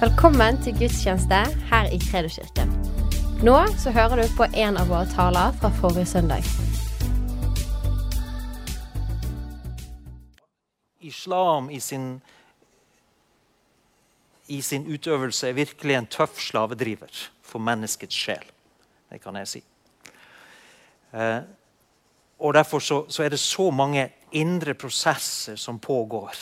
Velkommen til gudstjeneste her i Kredoskirken. Nå så hører du på en av våre taler fra forrige søndag. Islam i sin, i sin utøvelse er virkelig en tøff slavedriver for menneskets sjel. Det kan jeg si. Eh, og Derfor så, så er det så mange indre prosesser som pågår.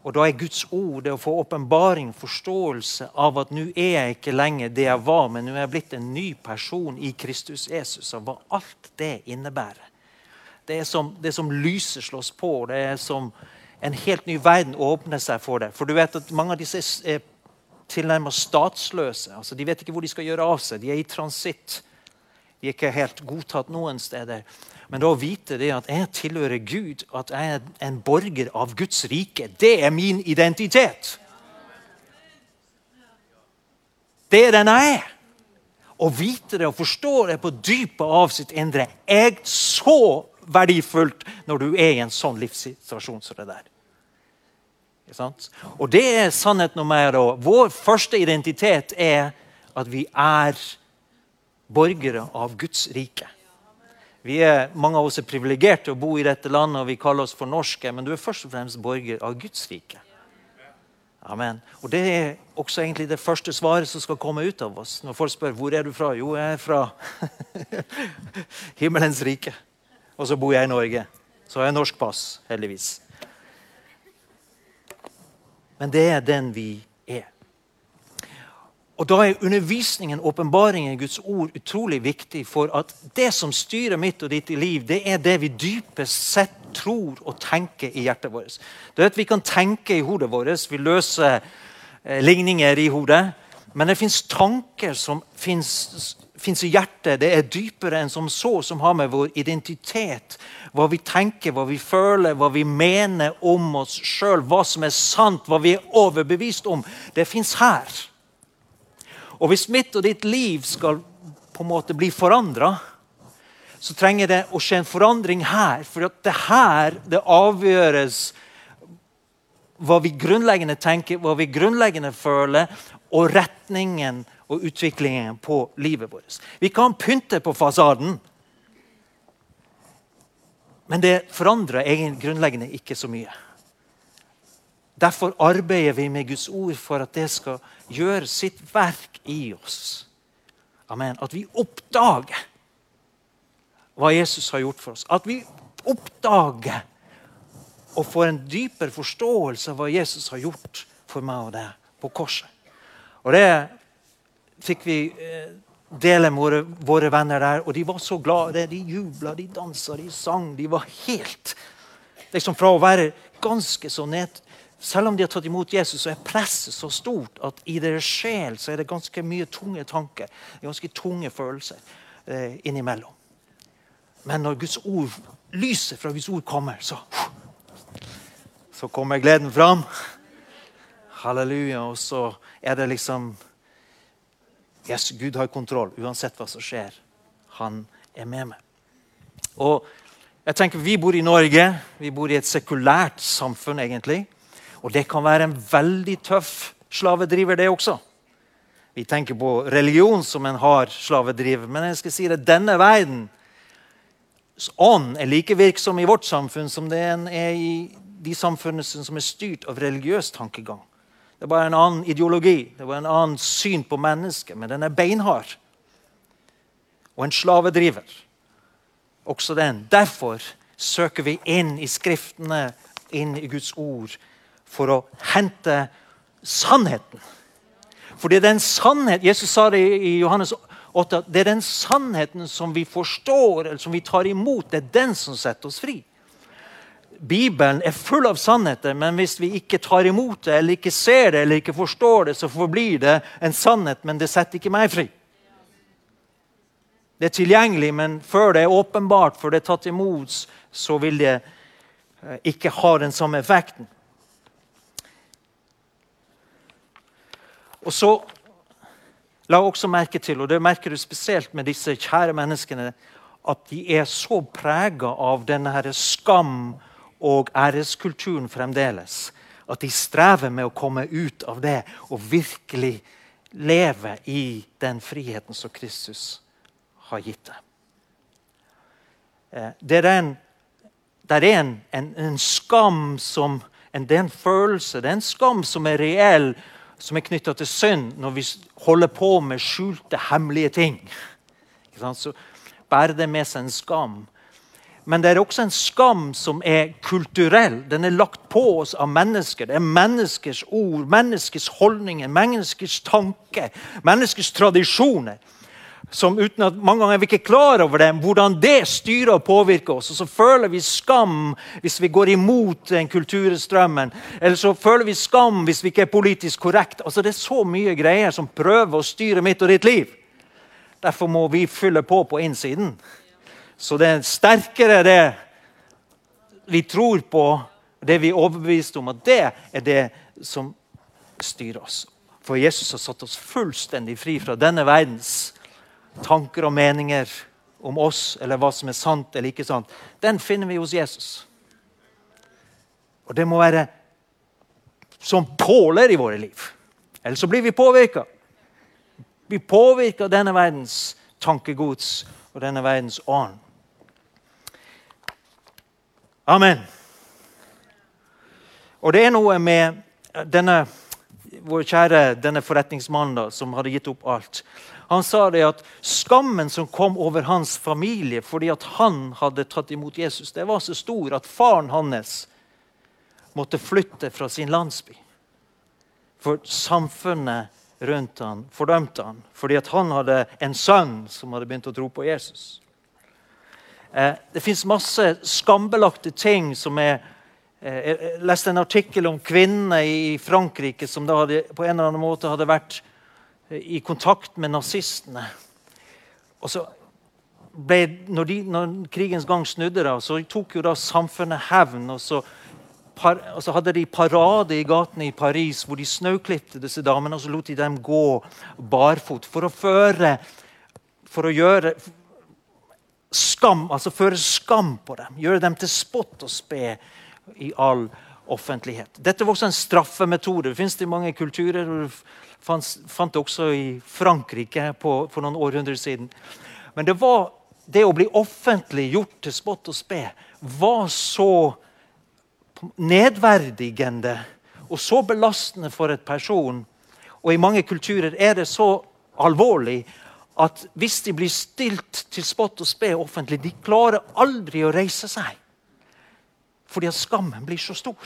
Og da er Guds ord det å få åpenbaring, forståelse av at nå er jeg ikke lenger det jeg var, men nå er jeg blitt en ny person i Kristus Jesus, og hva alt det innebærer. Det er som, det er som lyset slås på. Det er som en helt ny verden åpner seg for deg. For du vet at mange av disse er tilnærmet statsløse. altså De vet ikke hvor de skal gjøre av seg. De er i transitt. De er ikke helt godtatt noen steder. Men da å vite det at jeg tilhører Gud, at jeg er en borger av Guds rike, det er min identitet. Det er den jeg er. Å vite det og forstå det på dypet av sitt indre er så verdifullt når du er i en sånn livssituasjon som det der. Og det er sannheten om meg. da. Vår første identitet er at vi er borgere av Guds rike. Er, mange av oss er privilegerte å bo i dette landet, og vi kaller oss for norske, men du er først og fremst borger av Guds rike. Amen. Og Det er også egentlig det første svaret som skal komme ut av oss. Når folk spør hvor er du fra Jo, jeg er fra himmelens rike. Og så bor jeg i Norge. Så har jeg norsk pass, heldigvis. Men det er den vi og Da er undervisningen, åpenbaringen, Guds ord utrolig viktig for at det som styrer mitt og ditt liv, det er det vi dypest sett tror og tenker i hjertet vårt. Det er at Vi kan tenke i hodet vårt, vi løser eh, ligninger i hodet. Men det fins tanker som fins i hjertet. Det er dypere enn som så, som har med vår identitet, hva vi tenker, hva vi føler, hva vi mener om oss sjøl, hva som er sant, hva vi er overbevist om. Det fins her. Og hvis mitt og ditt liv skal på en måte bli forandra, så trenger det å skje en forandring her. For det her det avgjøres hva vi grunnleggende tenker, hva vi grunnleggende føler, og retningen og utviklingen på livet vårt. Vi kan pynte på fasaden, men det forandrer egentlig grunnleggende ikke så mye. Derfor arbeider vi med Guds ord for at det skal gjøre sitt verk i oss. Amen. At vi oppdager hva Jesus har gjort for oss. At vi oppdager og får en dypere forståelse av hva Jesus har gjort for meg og deg på korset. Og Det fikk vi eh, dele med våre, våre venner der, og de var så glade. De jubla, de dansa, de sang. De var helt liksom Fra å være ganske så ned, selv om de har tatt imot Jesus, så er presset så stort at i deres sjel så er det ganske mye tunge tanker. ganske tunge følelser eh, innimellom. Men når Guds ord, lyset fra Guds ord kommer, så, så kommer gleden fram. Halleluja. Og så er det liksom yes, Gud har kontroll uansett hva som skjer. Han er med meg. Og jeg tenker Vi bor i Norge. Vi bor i et sekulært samfunn, egentlig. Og det kan være en veldig tøff slavedriver, det også. Vi tenker på religion som en hard slavedriver, men jeg skal si det, denne verden ånd er like virksom i vårt samfunn som det er i de samfunnene som er styrt av religiøs tankegang. Det er bare en annen ideologi, det var en annen syn på mennesket, men den er beinhard. Og en slavedriver. Også den. Derfor søker vi inn i Skriftene, inn i Guds ord, for å hente sannheten. For det er den sannheten Jesus sa det i Johannes 8, det er den sannheten som vi forstår, eller som vi tar imot, det er den som setter oss fri. Bibelen er full av sannheter, men hvis vi ikke tar imot det, eller ikke ser det, eller ikke forstår det, så forblir det en sannhet, men det setter ikke meg fri. Det er tilgjengelig, men før det er åpenbart, før det er tatt imot, så vil det eh, ikke ha den samme effekten. Og så La også merke til, og det merker du spesielt med disse kjære menneskene, at de er så prega av denne her skam og æreskulturen fremdeles. At de strever med å komme ut av det og virkelig leve i den friheten som Kristus har gitt dem. Eh, det er en, det er en, en, en skam som en, Det er en følelse, det er en skam som er reell, som er knytta til synd, når vi holder på med skjulte, hemmelige ting. Så bærer det med seg en skam. Men det er også en skam som er kulturell. Den er lagt på oss av mennesker. Det er menneskers ord, menneskers holdninger, menneskers tanker, menneskers tradisjoner som uten at mange ganger er vi ikke klar over det, hvordan det styrer og påvirker oss. Og så føler vi skam hvis vi går imot den kulturstrømmen. Eller så føler vi skam hvis vi ikke er politisk korrekt. Altså Det er så mye greier som prøver å styre mitt og ditt liv. Derfor må vi fylle på på innsiden. Så det er sterkere det vi tror på, det vi er overbevist om, at det er det som styrer oss. For Jesus har satt oss fullstendig fri fra denne verdens tanker og meninger om oss, eller hva som er sant eller ikke sant, den finner vi hos Jesus. Og det må være som påler i våre liv. Ellers så blir vi påvirka. Vi påvirker denne verdens tankegods og denne verdens ånd. Amen. Og det er noe med denne vår kjære denne forretningsmannen da, som hadde gitt opp alt. Han sa det at skammen som kom over hans familie fordi at han hadde tatt imot Jesus, det var så stor at faren hans måtte flytte fra sin landsby. For samfunnet rundt han fordømte han fordi at han hadde en sønn som hadde begynt å tro på Jesus. Eh, det fins masse skambelagte ting som er Eh, jeg leste en artikkel om kvinner i Frankrike som hadde, på en eller annen måte hadde vært i kontakt med nazistene. Og så ble, når, de, når krigens gang snudde, da, så tok jo da samfunnet hevn. og så par, og så hadde de parade i gatene i Paris hvor de snauklipte disse damene. Og så lot de dem gå barfot for å føre For å gjøre skam, altså føre skam på dem. Gjøre dem til spott og spe i all offentlighet. Dette var også en straffemetode. Det finnes i mange kulturer. hvor fant det også i Frankrike på, for noen århundrer siden. Men det, var, det å bli offentlig gjort til spott og spe var så nedverdigende og så belastende for et person. Og i mange kulturer er det så alvorlig at hvis de blir stilt til spott og spe offentlig, de klarer aldri å reise seg. Fordi at skammen blir så stor.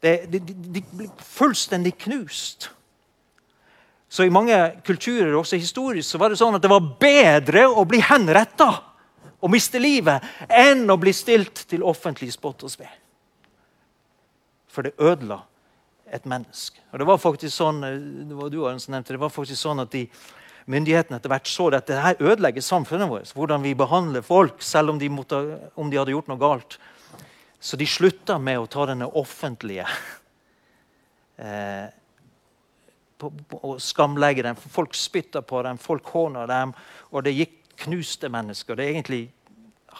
De, de, de blir fullstendig knust. Så I mange kulturer, også historisk, så var det sånn at det var bedre å bli henretta og miste livet enn å bli stilt til offentlig spott og spe. For det ødela et menneske. Og Det var faktisk sånn det var du som nevnte, det var faktisk sånn at de myndighetene etter hvert så at det her ødelegger samfunnet vårt. Hvordan vi behandler folk, selv om de, måtte, om de hadde gjort noe galt. Så de slutta med å ta denne offentlige eh, og skamlegge dem. Folk spytta på dem, folk håna dem, og det gikk knuste mennesker. Det egentlig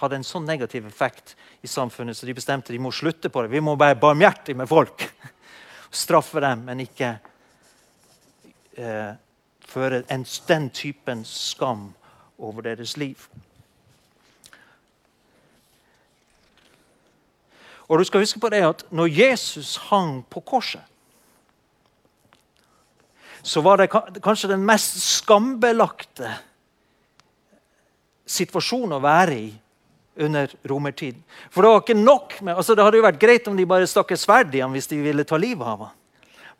hadde en sånn negativ effekt i samfunnet, så de bestemte de må slutte på det. Vi må være barmhjertige med folk. Straffe dem, men ikke eh, føre en, den typen skam over deres liv. Og du skal huske på det at når Jesus hang på korset, så var det kanskje den mest skambelagte situasjonen å være i under romertiden. For det var ikke nok med, altså det hadde jo vært greit om de bare stakk et sverd i ham hvis de ville ta livet av ham.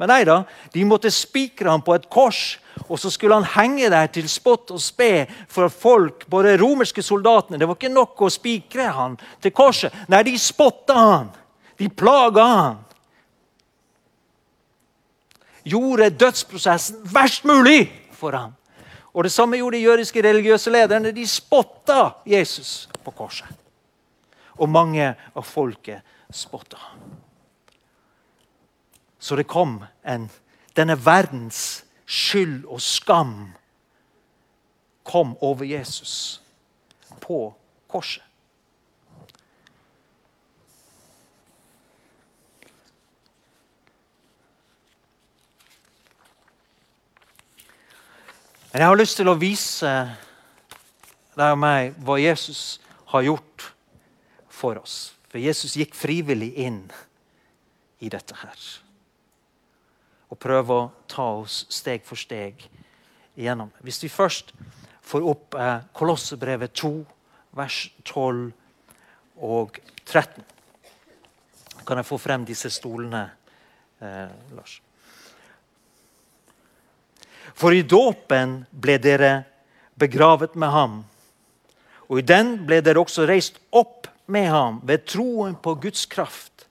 Men nei da, de måtte spikre ham på et kors og så skulle han henge der til spott og spe for folk, både romerske soldatene. Det var ikke nok å spikre han til korset. Nei, de spotta han. De plaga han. Gjorde dødsprosessen verst mulig for ham. Og Det samme gjorde de jødiske religiøse lederne. De spotta Jesus på korset. Og mange av folket spotta. Så det kom en Denne verdens skyld og skam kom over Jesus på korset. Men jeg har lyst til å vise deg og meg hva Jesus har gjort for oss. For Jesus gikk frivillig inn i dette her. Og prøve å ta oss steg for steg igjennom. Hvis vi først får opp eh, Kolossebrevet 2, vers 12 og 13 Kan jeg få frem disse stolene, eh, Lars? For i dåpen ble dere begravet med ham. Og i den ble dere også reist opp med ham ved troen på Guds kraft.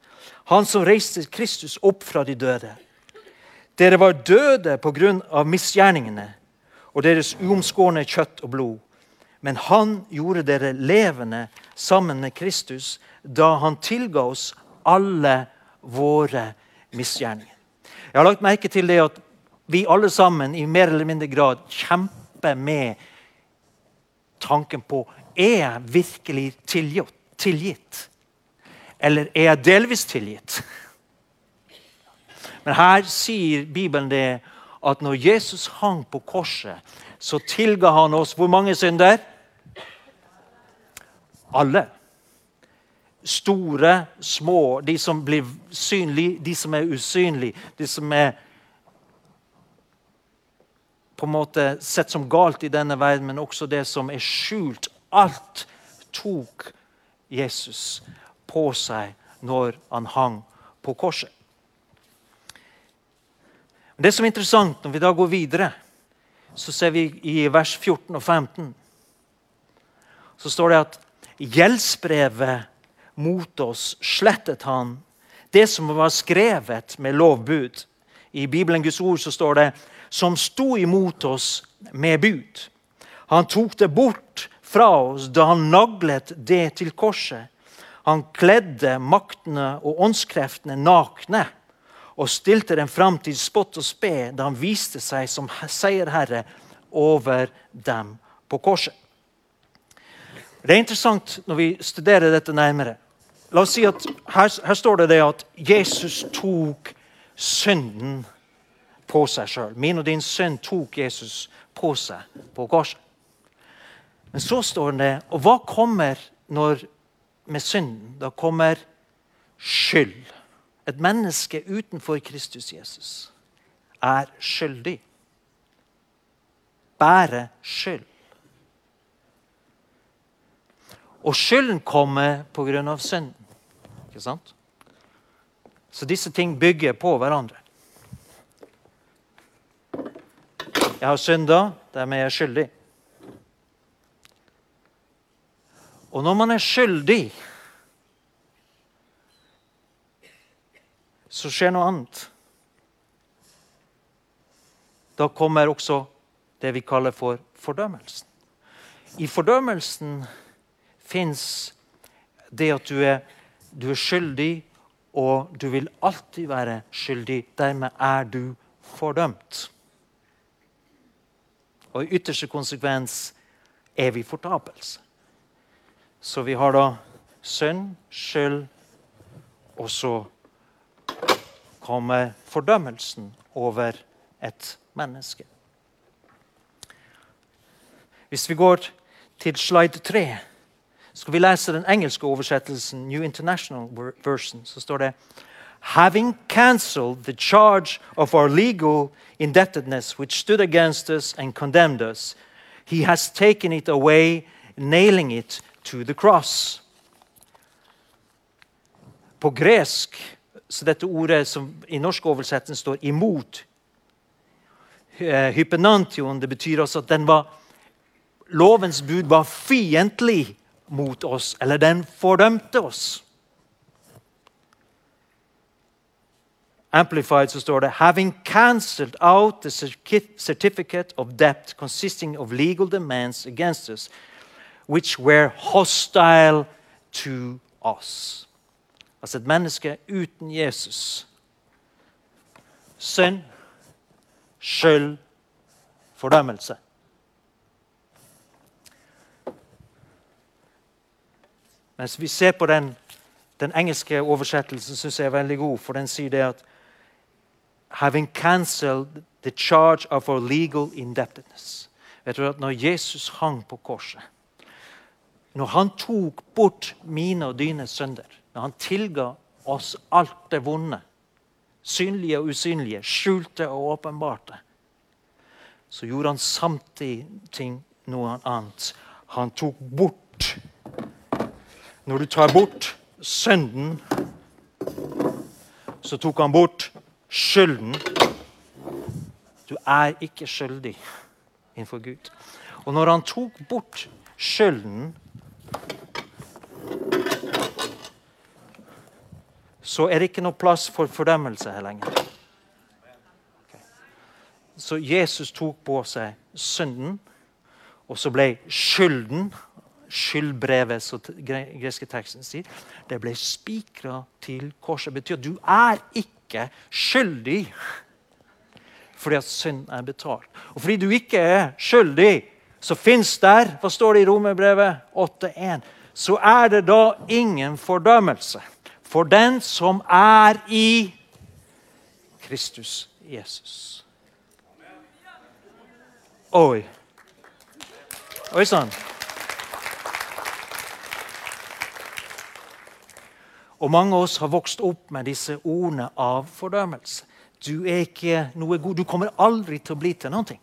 Han som reiste Kristus opp fra de døde. Dere var døde pga. misgjerningene og deres uomskårne kjøtt og blod. Men han gjorde dere levende sammen med Kristus da han tilga oss alle våre misgjerninger. Jeg har lagt merke til det at vi alle sammen i mer eller mindre grad kjemper med tanken på er jeg virkelig tilgitt. Eller er jeg delvis tilgitt? Men her sier Bibelen det at når Jesus hang på korset, så tilga han oss hvor mange synder? Alle. Store, små, de som blir synlige, de som er usynlige, de som er på en måte sett som galt i denne verden, men også det som er skjult. Alt tok Jesus på seg når han hang på korset. Det som er interessant når vi da går videre, så ser vi i vers 14 og 15 så står det at gjeldsbrevet mot oss slettet han, det som var skrevet med lovbud. I Bibelen Guds ord så står det som sto imot oss med bud. Han tok det bort fra oss da han naglet det til korset. Han kledde maktene og åndskreftene nakne og stilte dem fram til spott og spe da han viste seg som seierherre over dem på korset. Det er interessant når vi studerer dette nærmere. La oss si at Her, her står det, det at Jesus tok synden på seg sjøl. Min og din synd tok Jesus på seg på korset. Men så står det Og hva kommer når, med synden? Da kommer skyld. Et menneske utenfor Kristus Jesus er skyldig. Bærer skyld. Og skylden kommer pga. synden. Ikke sant? Så disse ting bygger på hverandre. Jeg har synda, dermed er jeg skyldig. Og når man er skyldig, så skjer noe annet. Da kommer også det vi kaller for fordømmelsen. I fordømmelsen fins det at du er, du er skyldig, og du vil alltid være skyldig. Dermed er du fordømt. Og i ytterste konsekvens er vi fortapelse. Så vi har da synd, skyld, og så kommer fordømmelsen over et menneske. Hvis vi går til slide 3, skal vi lese den engelske oversettelsen, New International Version, så står det having cancelled the charge of our legal indebtedness which stood against us and condemned us, he has taken it away, nailing it to the cross. På gresk så dette ordet som i norsk oversettelse står 'imot', eh, hypenantion, det betyr også at den var, lovens bud var fiendtlig mot oss, eller den fordømte oss. Amplified så står det Having cancelled out the certificate of debt consisting of legal demands against us, which were hostile to us. Altså et menneske uten Jesus. Synd, skyld, fordømmelse. Mens vi ser på den, den engelske oversettelsen, syns jeg er veldig god, for den sier det at having cancelled the charge of our legal indebtedness. Vet du at Når Jesus hang på korset, når han tok bort mine og dine synder, når han tilga oss alt det vonde, synlige og usynlige, skjulte og åpenbarte, så gjorde han samtidig noe annet. Han tok bort Når du tar bort synden, så tok han bort skylden. Du er ikke skyldig innenfor Gud. Og når han tok bort skylden, så er det ikke noe plass for fordømmelse her lenger. Så Jesus tok på seg synden, og så ble skylden Skyldbrevet, som greske teksten sier, det ble spikra til korset. Det betyr at du er ikke skyldig fordi at synd er betalt. Og fordi du ikke er skyldig, så fins der Hva står det i Romerbrevet 8,1? Så er det da ingen fordømmelse for den som er i Kristus Jesus. Oi. Oi sann. Og mange av oss har vokst opp med disse ordene av fordømmelse. Du er ikke noe god. Du kommer aldri til å bli til noe.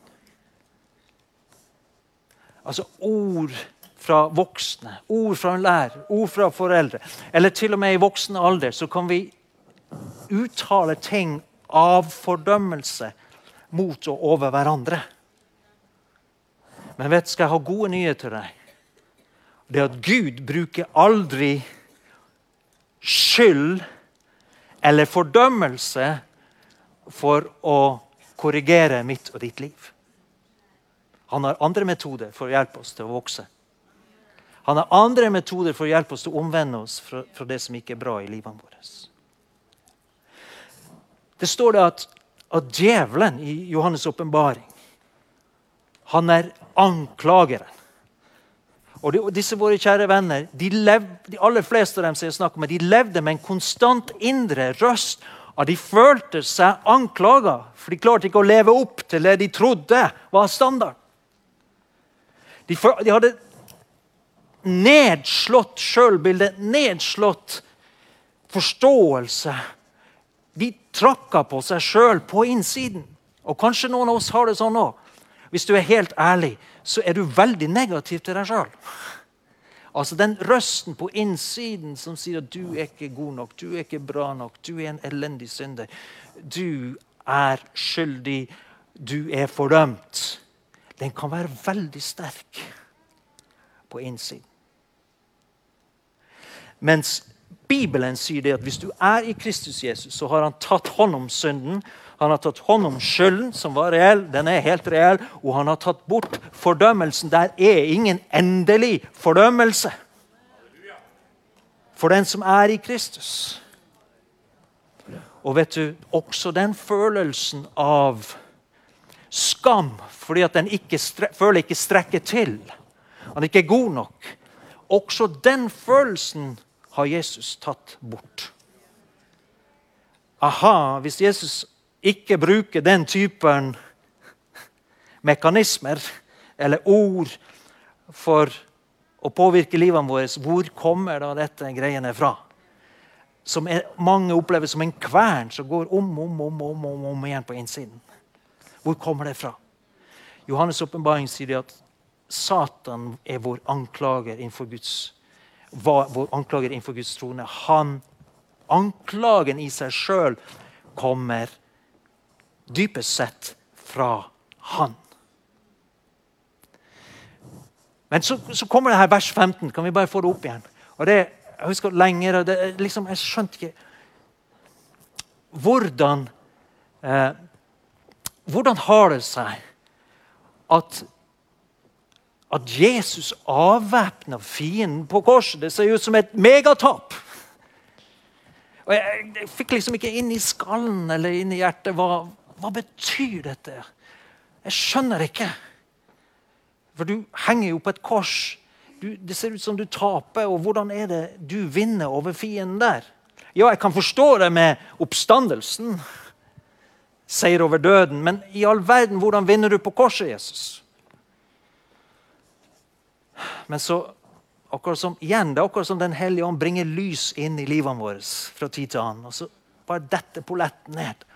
Altså ord fra voksne, ord fra en lærer, ord fra foreldre. Eller til og med i voksen alder så kan vi uttale ting av fordømmelse mot og over hverandre. Men vet, skal jeg ha gode nyheter til deg? Det at Gud bruker aldri skyld eller fordømmelse for å korrigere mitt og ditt liv. Han har andre metoder for å hjelpe oss til å vokse. Han har andre metoder for å hjelpe oss til å omvende oss fra, fra det som ikke er bra i livene våre. Det står det at, at djevelen i Johannes' åpenbaring han er anklageren. Og, de, disse våre kjære venner, de, lev, de aller fleste av dem som jeg snakker med, de levde med en konstant indre røst at de følte seg anklaga, for de klarte ikke å leve opp til det de trodde var standard. De, de hadde nedslått sjølbilde, nedslått forståelse. De trakka på seg sjøl på innsiden. Og kanskje noen av oss har det sånn òg. Hvis du er helt ærlig, så er du veldig negativ til deg sjøl. Altså Den røsten på innsiden som sier at du er ikke god nok, du er ikke bra nok, du er en elendig synder. Du er skyldig, du er fordømt. Den kan være veldig sterk på innsiden. Mens Bibelen sier det at hvis du er i Kristus Jesus, så har han tatt hånd om synden. Han har tatt hånd om skylden, som var reell. Den er helt reell. Og han har tatt bort fordømmelsen. Der er ingen endelig fordømmelse for den som er i Kristus. Og vet du, også den følelsen av skam fordi at ikke føler ikke strekker til, han ikke er god nok, også den følelsen har Jesus tatt bort. Aha, hvis Jesus ikke bruker den typen mekanismer eller ord for å påvirke livene våre, hvor kommer da dette greiene fra? Som er, mange opplever som en kvern som går om, om, om, om, om, om igjen på innsiden. Hvor kommer det fra? Johannes' åpenbaring sier at Satan er vår anklager innenfor Guds var vår anklager innenfor Guds trone. Han, Anklagen i seg sjøl kommer dypest sett fra han. Men så, så, kommer det her vers 15. Kan vi bare få det opp igjen? Og det, Jeg husker lenger, det, liksom, Jeg skjønte ikke Hvordan eh, Hvordan har det seg at at Jesus avvæpner fienden på korset. Det ser ut som et megatap. Og jeg, jeg, fikk liksom ikke inn i skallen eller inn i hjertet hva, hva betyr dette. Jeg skjønner ikke. For du henger jo på et kors. Du, det ser ut som du taper. Og hvordan er det du vinner over fienden der? Ja, jeg kan forstå det med oppstandelsen. Seier over døden. Men i all verden, hvordan vinner du på korset, Jesus? Men så akkurat som, igjen, det er akkurat som Den hellige ånd bringer lys inn i livene våre fra tid til annen. Og så bare detter polletten ned.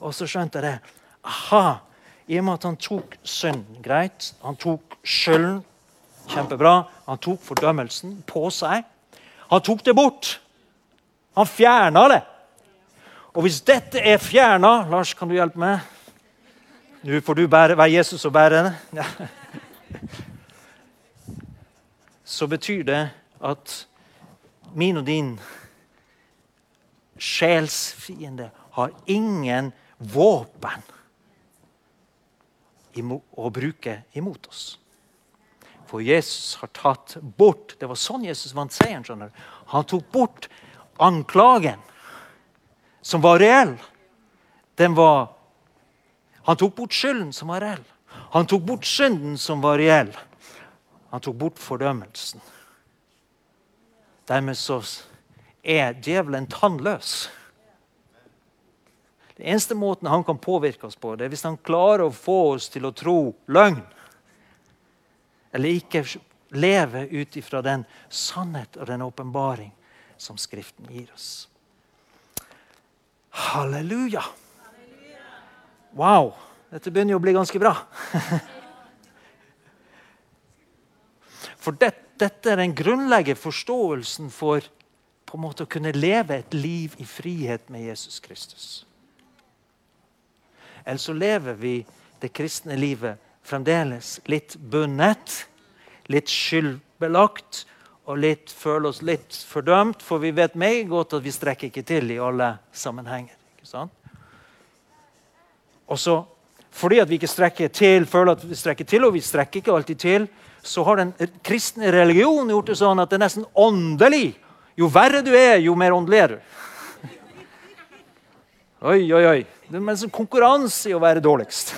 Og så skjønte jeg det. Aha! I og med at han tok synd, greit. Han tok skylden, kjempebra. Han tok fordømmelsen på seg. Han tok det bort. Han fjerna det. Og hvis dette er fjerna Lars, kan du hjelpe meg? Nå får du bære, være Jesus og bære det. Så betyr det at min og din sjelsfiende har ingen våpen å bruke imot oss. For Jesus har tatt bort Det var sånn Jesus vant seieren. skjønner. Han tok bort anklagen, som var reell. Den var Han tok bort skylden, som var reell. Han tok bort synden, som var reell. Han tok bort fordømmelsen. Dermed så er djevelen tannløs. Den eneste måten han kan påvirke oss på, det er hvis han klarer å få oss til å tro løgn. Eller ikke leve ut ifra den sannhet og den åpenbaring som Skriften gir oss. Halleluja! Wow! Dette begynner jo å bli ganske bra. For det, dette er den grunnleggende forståelsen for på en måte å kunne leve et liv i frihet med Jesus Kristus. Eller så lever vi det kristne livet fremdeles litt bundet, litt skyldbelagt og litt, føler oss litt fordømt, for vi vet meget godt at vi strekker ikke til i alle sammenhenger. ikke sant? Og så, Fordi at vi ikke strekker til, føler at vi strekker til, og vi strekker ikke alltid til, så har den kristne religionen gjort det sånn at det er nesten åndelig. Jo verre du er, jo mer åndelig er du. Oi, oi, oi. Det er nesten konkurranse i å være dårligst.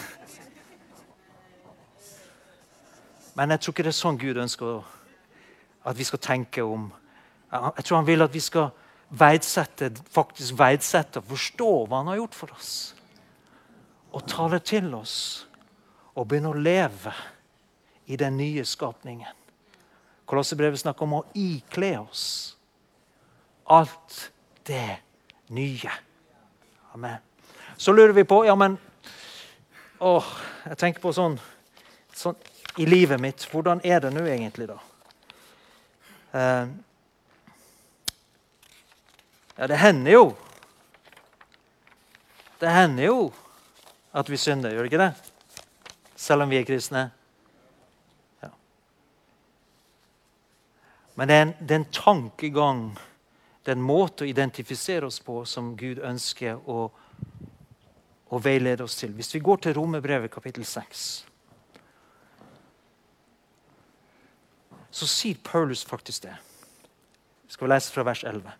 Men jeg tror ikke det er sånn Gud ønsker at vi skal tenke om Jeg tror han vil at vi skal verdsette, faktisk verdsette og forstå hva han har gjort for oss. Og ta det til oss og begynne å leve i den nye skapningen. Kolossebrevet snakker om å ikle oss alt det nye. Amen. Så lurer vi på ja, men, åh, Jeg tenker på sånn, sånn i livet mitt. Hvordan er det nå egentlig, da? Uh, ja, det hender jo Det hender jo at vi synder, gjør det ikke det? Selv om vi er kristne. Men det er, en, det er en tankegang, det er en måte å identifisere oss på, som Gud ønsker å, å veilede oss til. Hvis vi går til Romerbrevet kapittel 6 så sier Paulus faktisk det. Vi skal lese fra vers 11.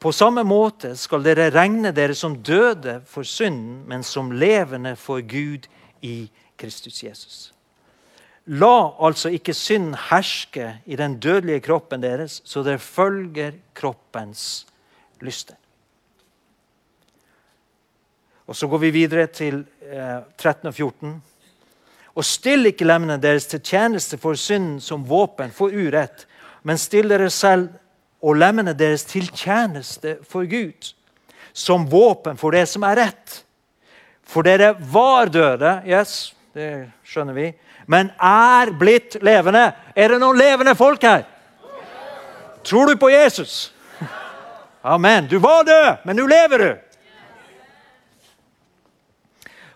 På samme måte skal dere regne dere som døde for synden, men som levende for Gud i Kristus Jesus. La altså ikke synd herske i den dødelige kroppen deres, så dere følger kroppens lyster. Og Så går vi videre til eh, 13 og 14. Og still ikke lemmene deres til tjeneste for synden som våpen for urett, men still dere selv og lemmene deres til tjeneste for Gud, som våpen for det som er rett. For dere var døde, yes, det skjønner vi, men er blitt levende. Er det noen levende folk her? Tror du på Jesus? Amen. Du var død, men nå lever du.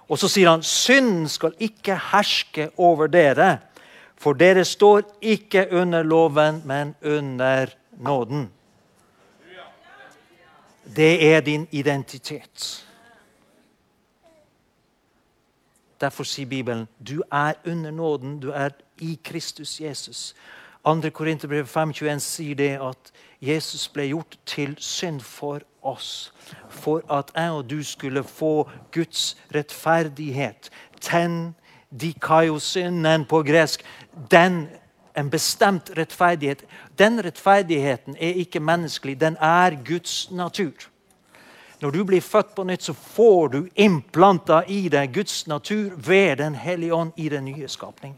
Og så sier han synden skal ikke herske over dere, for dere står ikke under loven, men under nåden. Det er din identitet. Derfor sier Bibelen du er under nåden, du er i Kristus Jesus. 2. Korinterbrev 5,21 sier det at Jesus ble gjort til synd for oss. For at jeg og du skulle få Guds rettferdighet. Ten dikaiosynden på gresk. Den, en bestemt rettferdighet. Den rettferdigheten er ikke menneskelig, den er Guds natur. Når du blir født på nytt, så får du implanta i deg Guds natur ved Den hellige ånd i den nye skapningen.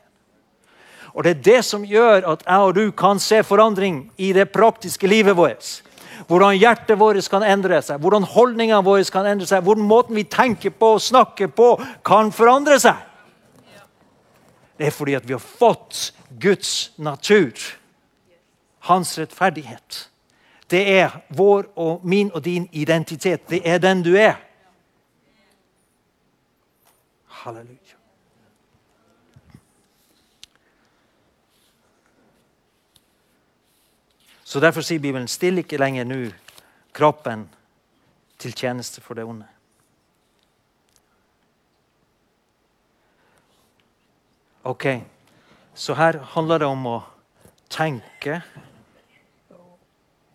Og det er det som gjør at jeg og du kan se forandring i det praktiske livet vårt. Hvordan hjertet vårt kan endre seg, hvordan holdningene våre kan endre seg, hvordan måten vi tenker på og snakker på, kan forandre seg. Det er fordi at vi har fått Guds natur. Hans rettferdighet. Det er vår og min og din identitet. Det er den du er. Halleluja. Så Derfor sier Bibelen still ikke lenger nå kroppen til tjeneste for det onde. Ok, så her handler det om å tenke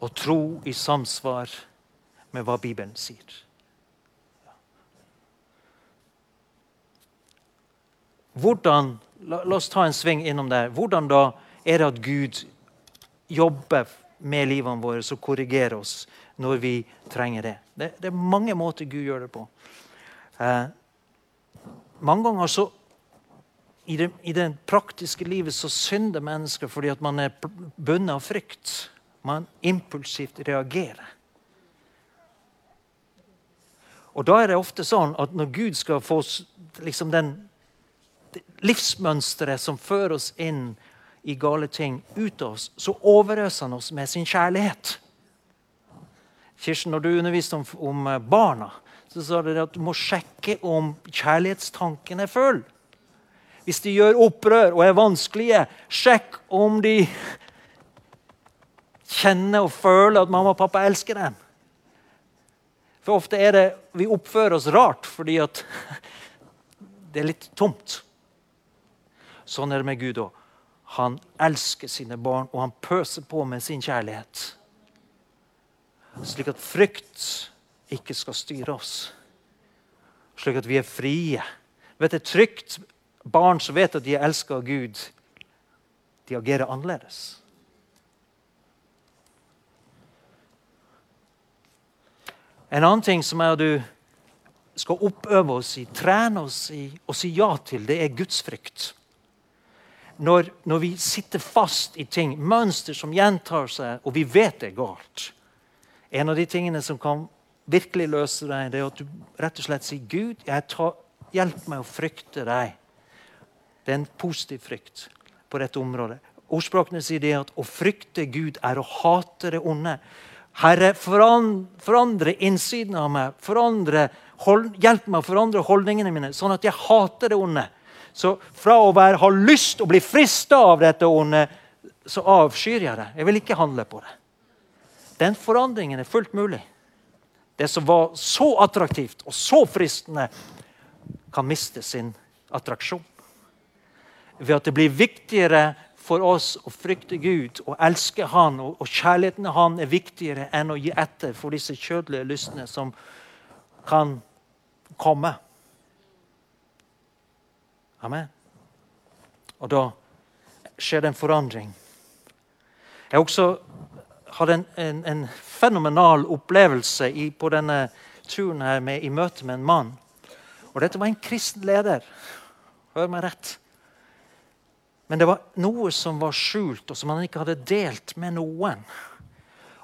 og tro i samsvar med hva Bibelen sier. Hvordan, la, la, oss ta en sving innom der. Hvordan da er det at Gud jobber med livene våre og korrigerer oss når vi trenger det? Det, det er mange måter Gud gjør det på. Eh, mange ganger så i det, i det, praktiske livet så synder mennesker fordi at man er bundet av frykt. Man impulsivt reagerer. Og da er det ofte sånn at når Gud skal få liksom den livsmønsteret som fører oss inn i gale ting, ut av oss, så overøser han oss med sin kjærlighet. Kirsten, når du underviste om, om barna, så sa du at du må sjekke om kjærlighetstanken er full. Hvis de gjør opprør og er vanskelige, sjekk om de kjenner og føle at mamma og pappa elsker dem. For ofte er det vi oppfører oss rart fordi at det er litt tomt. Sånn er det med Gud òg. Han elsker sine barn, og han pøser på med sin kjærlighet. Slik at frykt ikke skal styre oss. Slik at vi er frie. Vet du, trygt barn som vet at de er elska av Gud, de agerer annerledes. En annen ting som er at du skal oppøve oss i, trene oss i og si ja til, det er gudsfrykt. Når, når vi sitter fast i ting, mønster som gjentar seg, og vi vet det er galt En av de tingene som kan virkelig løse deg, det er at du rett og slett sier Gud, tar, hjelp meg å frykte deg. Det er en positiv frykt på dette området. Ordspråkene sier det at å frykte Gud er å hate det onde. Herre, forandre innsiden av meg. Forandre, hold, hjelp meg å forandre holdningene mine, sånn at jeg hater det onde. Så fra å være, ha lyst å bli frista av dette onde, så avskyr jeg det. Jeg vil ikke handle på det. Den forandringen er fullt mulig. Det som var så attraktivt og så fristende, kan miste sin attraksjon ved at det blir viktigere for oss å frykte Gud og elske Han, og, kjærligheten til Han er viktigere enn å gi etter for disse kjødelige lystene som kan komme. Amen. Og da skjer det en forandring. Jeg har også hatt en, en, en fenomenal opplevelse i, på denne turen her med, i møte med en mann. Og dette var en kristen leder. Hør meg rett. Men det var noe som var skjult, og som han ikke hadde delt med noen.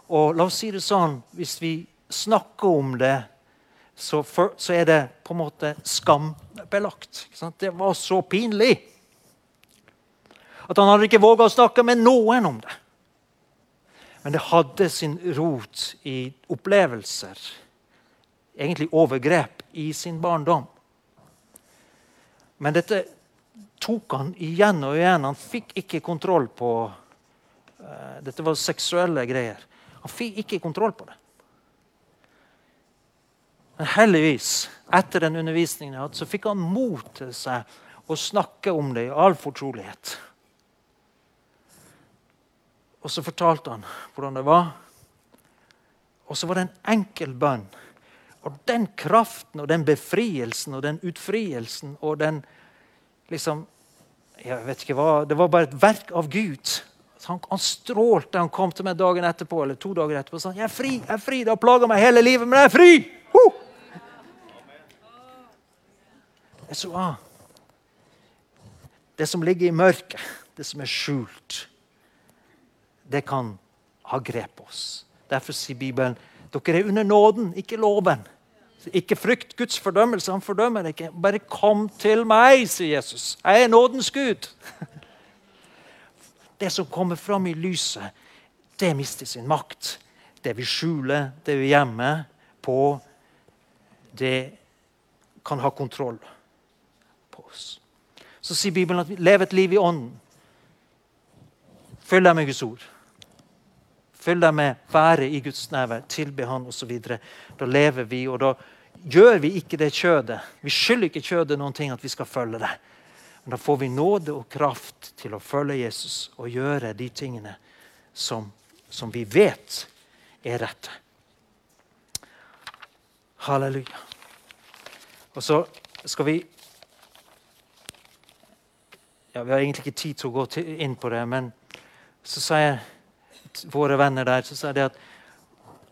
Og la oss si det sånn, Hvis vi snakker om det, så, for, så er det på en måte skambelagt. Det var så pinlig at han hadde ikke våga å snakke med noen om det. Men det hadde sin rot i opplevelser, egentlig overgrep, i sin barndom. Men dette tok han igjen og igjen. Han fikk ikke kontroll på uh, Dette var seksuelle greier. Han fikk ikke kontroll på det. Men heldigvis, etter den undervisningen jeg hadde, så fikk han mot til seg å snakke om det i all fortrolighet. Og så fortalte han hvordan det var. Og så var det en enkel bønn. Og den kraften og den befrielsen og den utfrielsen og den liksom jeg vet ikke hva, Det var bare et verk av Gud. Han, han strålte. Han kom til meg dagen etterpå eller to dager etterpå og sa jeg er fri. jeg er fri, Det har plaga meg hele livet, men jeg er fri! Ho! Jeg så, ah. det som ligger i mørket, det som er skjult, det kan ha grep oss. Derfor sier Bibelen dere er under nåden, ikke loven. Ikke frykt Guds fordømmelse. Han fordømmer deg ikke. Bare kom til meg, sier Jesus. Jeg er nådens Gud. Det som kommer fram i lyset, det mister sin makt. Det vi skjuler, det vi gjemmer på, det kan ha kontroll på oss. Så sier Bibelen at vi lever et liv i ånden. Følg deg med Guds ord. Følg deg med være i Guds nærvær, tilbe Han osv. Da lever vi, og da gjør vi ikke det kjødet. Vi skylder ikke kjødet noen ting at vi skal følge det. Men da får vi nåde og kraft til å følge Jesus og gjøre de tingene som, som vi vet er rette. Halleluja. Og så skal vi ja, Vi har egentlig ikke tid til å gå inn på det, men så sier våre venner der så sier de at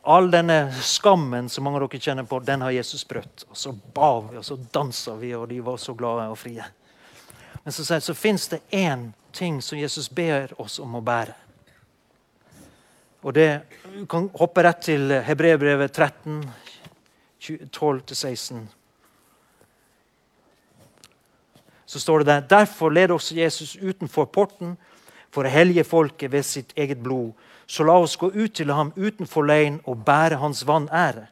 all denne skammen som mange av dere kjenner på, den har Jesus brøtt. Og så ba vi, og så dansa vi, og de var så glade og frie. Men så, så, fins det én ting som Jesus ber oss om å bære. Og det, Du kan hoppe rett til Hebrevbrevet 13, 12-16. Så står det der Derfor leder også Jesus utenfor porten for å hellige folket ved sitt eget blod. Så la oss gå ut til ham utenfor leiren og bære hans vanære.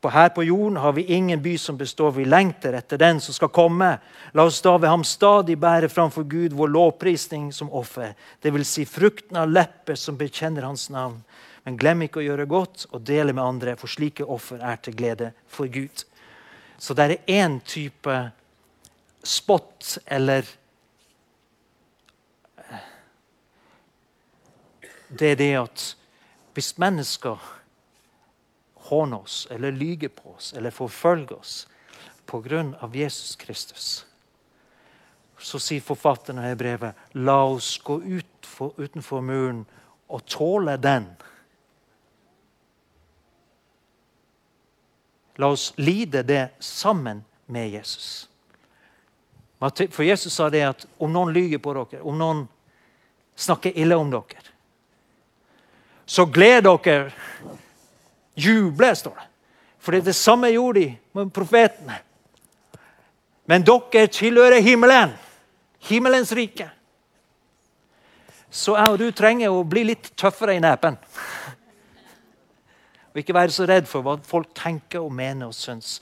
For her på jorden har vi ingen by som består. Vi lengter etter den som skal komme. La oss da ved ham stadig bære framfor Gud vår lovprisning som offer. Dvs. Si frukten av lepper som bekjenner hans navn. Men glem ikke å gjøre godt og dele med andre, for slike offer er til glede for Gud. Så det er én type spott eller Det er det at hvis mennesker håner oss eller lyger på oss eller forfølger oss pga. Jesus Kristus. Så sier forfatteren i brevet la oss gå ut for, utenfor muren og tåle den. La oss lide det sammen med Jesus. For Jesus sa det at om noen lyger på dere, om noen snakker ille om dere, så gled dere Juble, står det. For det er det samme gjorde de med profetene. Men dere tilhører himmelen. Himmelens rike. Så jeg og du trenger å bli litt tøffere i nepen. Og ikke være så redd for hva folk tenker og mener og syns.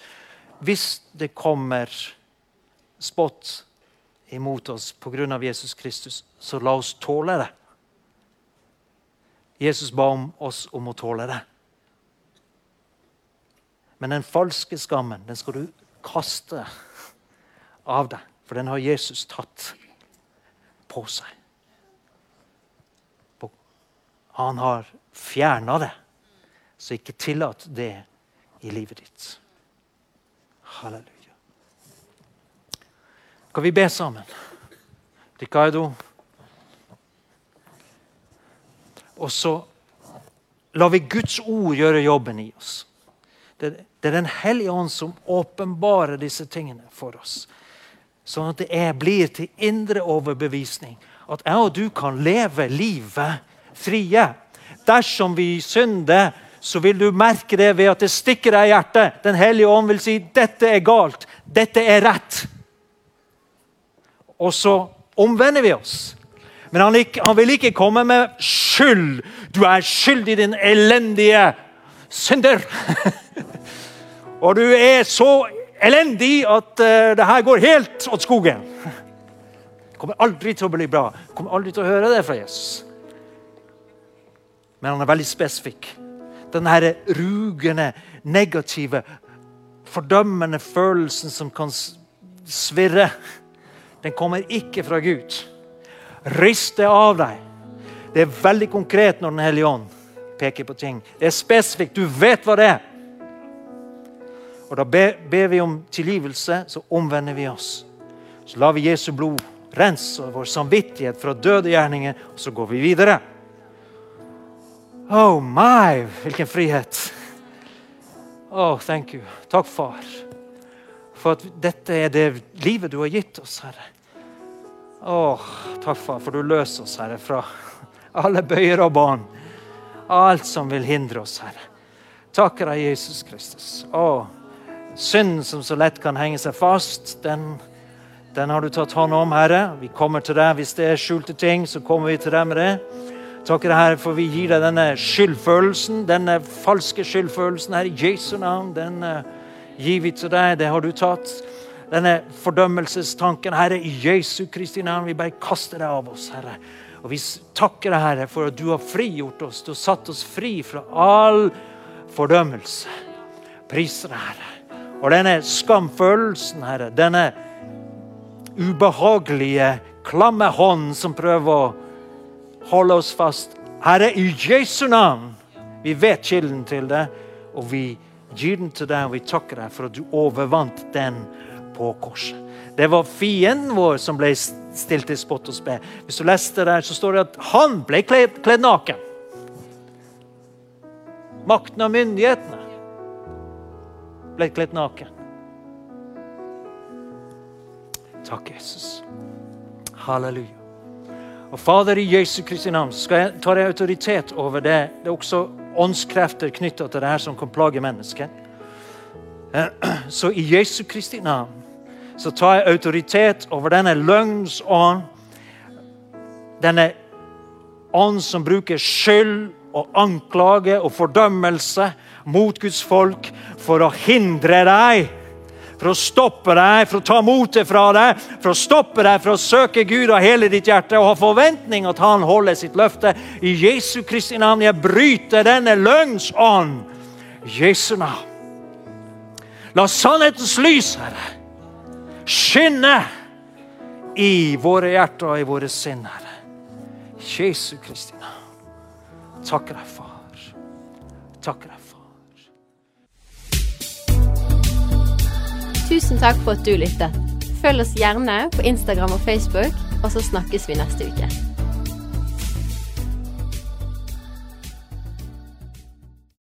Hvis det kommer spott imot oss pga. Jesus Kristus, så la oss tåle det. Jesus ba om oss om å tåle det. Men den falske skammen den skal du kaste av deg. For den har Jesus tatt på seg. Han har fjerna det. Så ikke tillat det i livet ditt. Halleluja. Kan vi be sammen? Ricardo. Og så lar vi Guds ord gjøre jobben i oss. Det, det er Den hellige ånd som åpenbarer disse tingene for oss. Sånn at det blir til indre overbevisning. At jeg og du kan leve livet frie. Dersom vi synder, så vil du merke det ved at det stikker deg i hjertet. Den hellige ånd vil si dette er galt, dette er rett. Og så omvender vi oss. Men han, han vil ikke komme med skyld. Du er skyldig, din elendige synder. Og du er så elendig at uh, det her går helt åt skogen. Det kommer aldri til å bli bra. Du kommer aldri til å høre det fra Jesus. Men han er veldig spesifikk. Den her rugende, negative, fordømmende følelsen som kan svirre, den kommer ikke fra Gud. Rist det av deg. Det er veldig konkret når Den hellige ånd peker på ting. Det er spesifikt. Du vet hva det er. Og Da ber vi om tilgivelse, så omvender vi oss. Så lar vi Jesu blod rense vår samvittighet fra døde gjerninger, og så går vi videre. Oh my, hvilken frihet! Oh, thank you. Takk, far, for at dette er det livet du har gitt oss, Herre. Åh, takk, far, for du løser oss, Herre, fra alle bøyer og bånd. Alt som vil hindre oss, Herre. Takker deg, Jesus Kristus. Å, synden som så lett kan henge seg fast, den, den har du tatt hånd om, Herre. Vi kommer til deg hvis det er skjulte ting, så kommer vi til deg med det. Takker deg, Herre, for vi gir deg denne skyldfølelsen, denne falske skyldfølelsen, Herre, i Jesu navn. Den uh, gir vi til deg. Det har du tatt. Denne fordømmelsestanken, Herre, i Jesu Kristi navn. Vi bare kaster det av oss, Herre. Og vi takker deg, Herre, for at du har frigjort oss. Du har satt oss fri fra all fordømmelse. Priser deg, Herre. Og denne skamfølelsen, Herre, denne ubehagelige, klamme hånden som prøver å holde oss fast. Herre, i Jesu navn. Vi vet kilden til det, og vi gir den til deg, og vi takker deg for at du overvant den på korset. Det var fienden vår som ble stilt til spott og spe. Hvis du leste der, så står det at han ble kledd, kledd naken. Makten og myndighetene ble kledd naken. Takk, Jesus. Halleluja. Og Fader, i Jesu Kristi navn skal jeg ta autoritet over det. Det er også åndskrefter knytta til det her som kan plage mennesket. Så i Jesu Kristi navn så tar jeg autoritet over denne løgnsånd. Denne ånd som bruker skyld og anklage og fordømmelse mot Guds folk for å hindre deg for å stoppe deg, for å ta motet fra deg, for å stoppe deg for å søke Gud av hele ditt hjerte og ha forventning at Han holder sitt løfte. I Jesu Kristi navn, jeg bryter denne løgnsånd. Jesu navn. La sannhetens lys, Herre, skinne i våre hjerter og i våre sinn, Herre. Jesu Kristi. Takker deg, Far. Takker deg, Far. Tusen takk for at du lyttet. Følg oss gjerne på Instagram og Facebook, og så snakkes vi neste uke.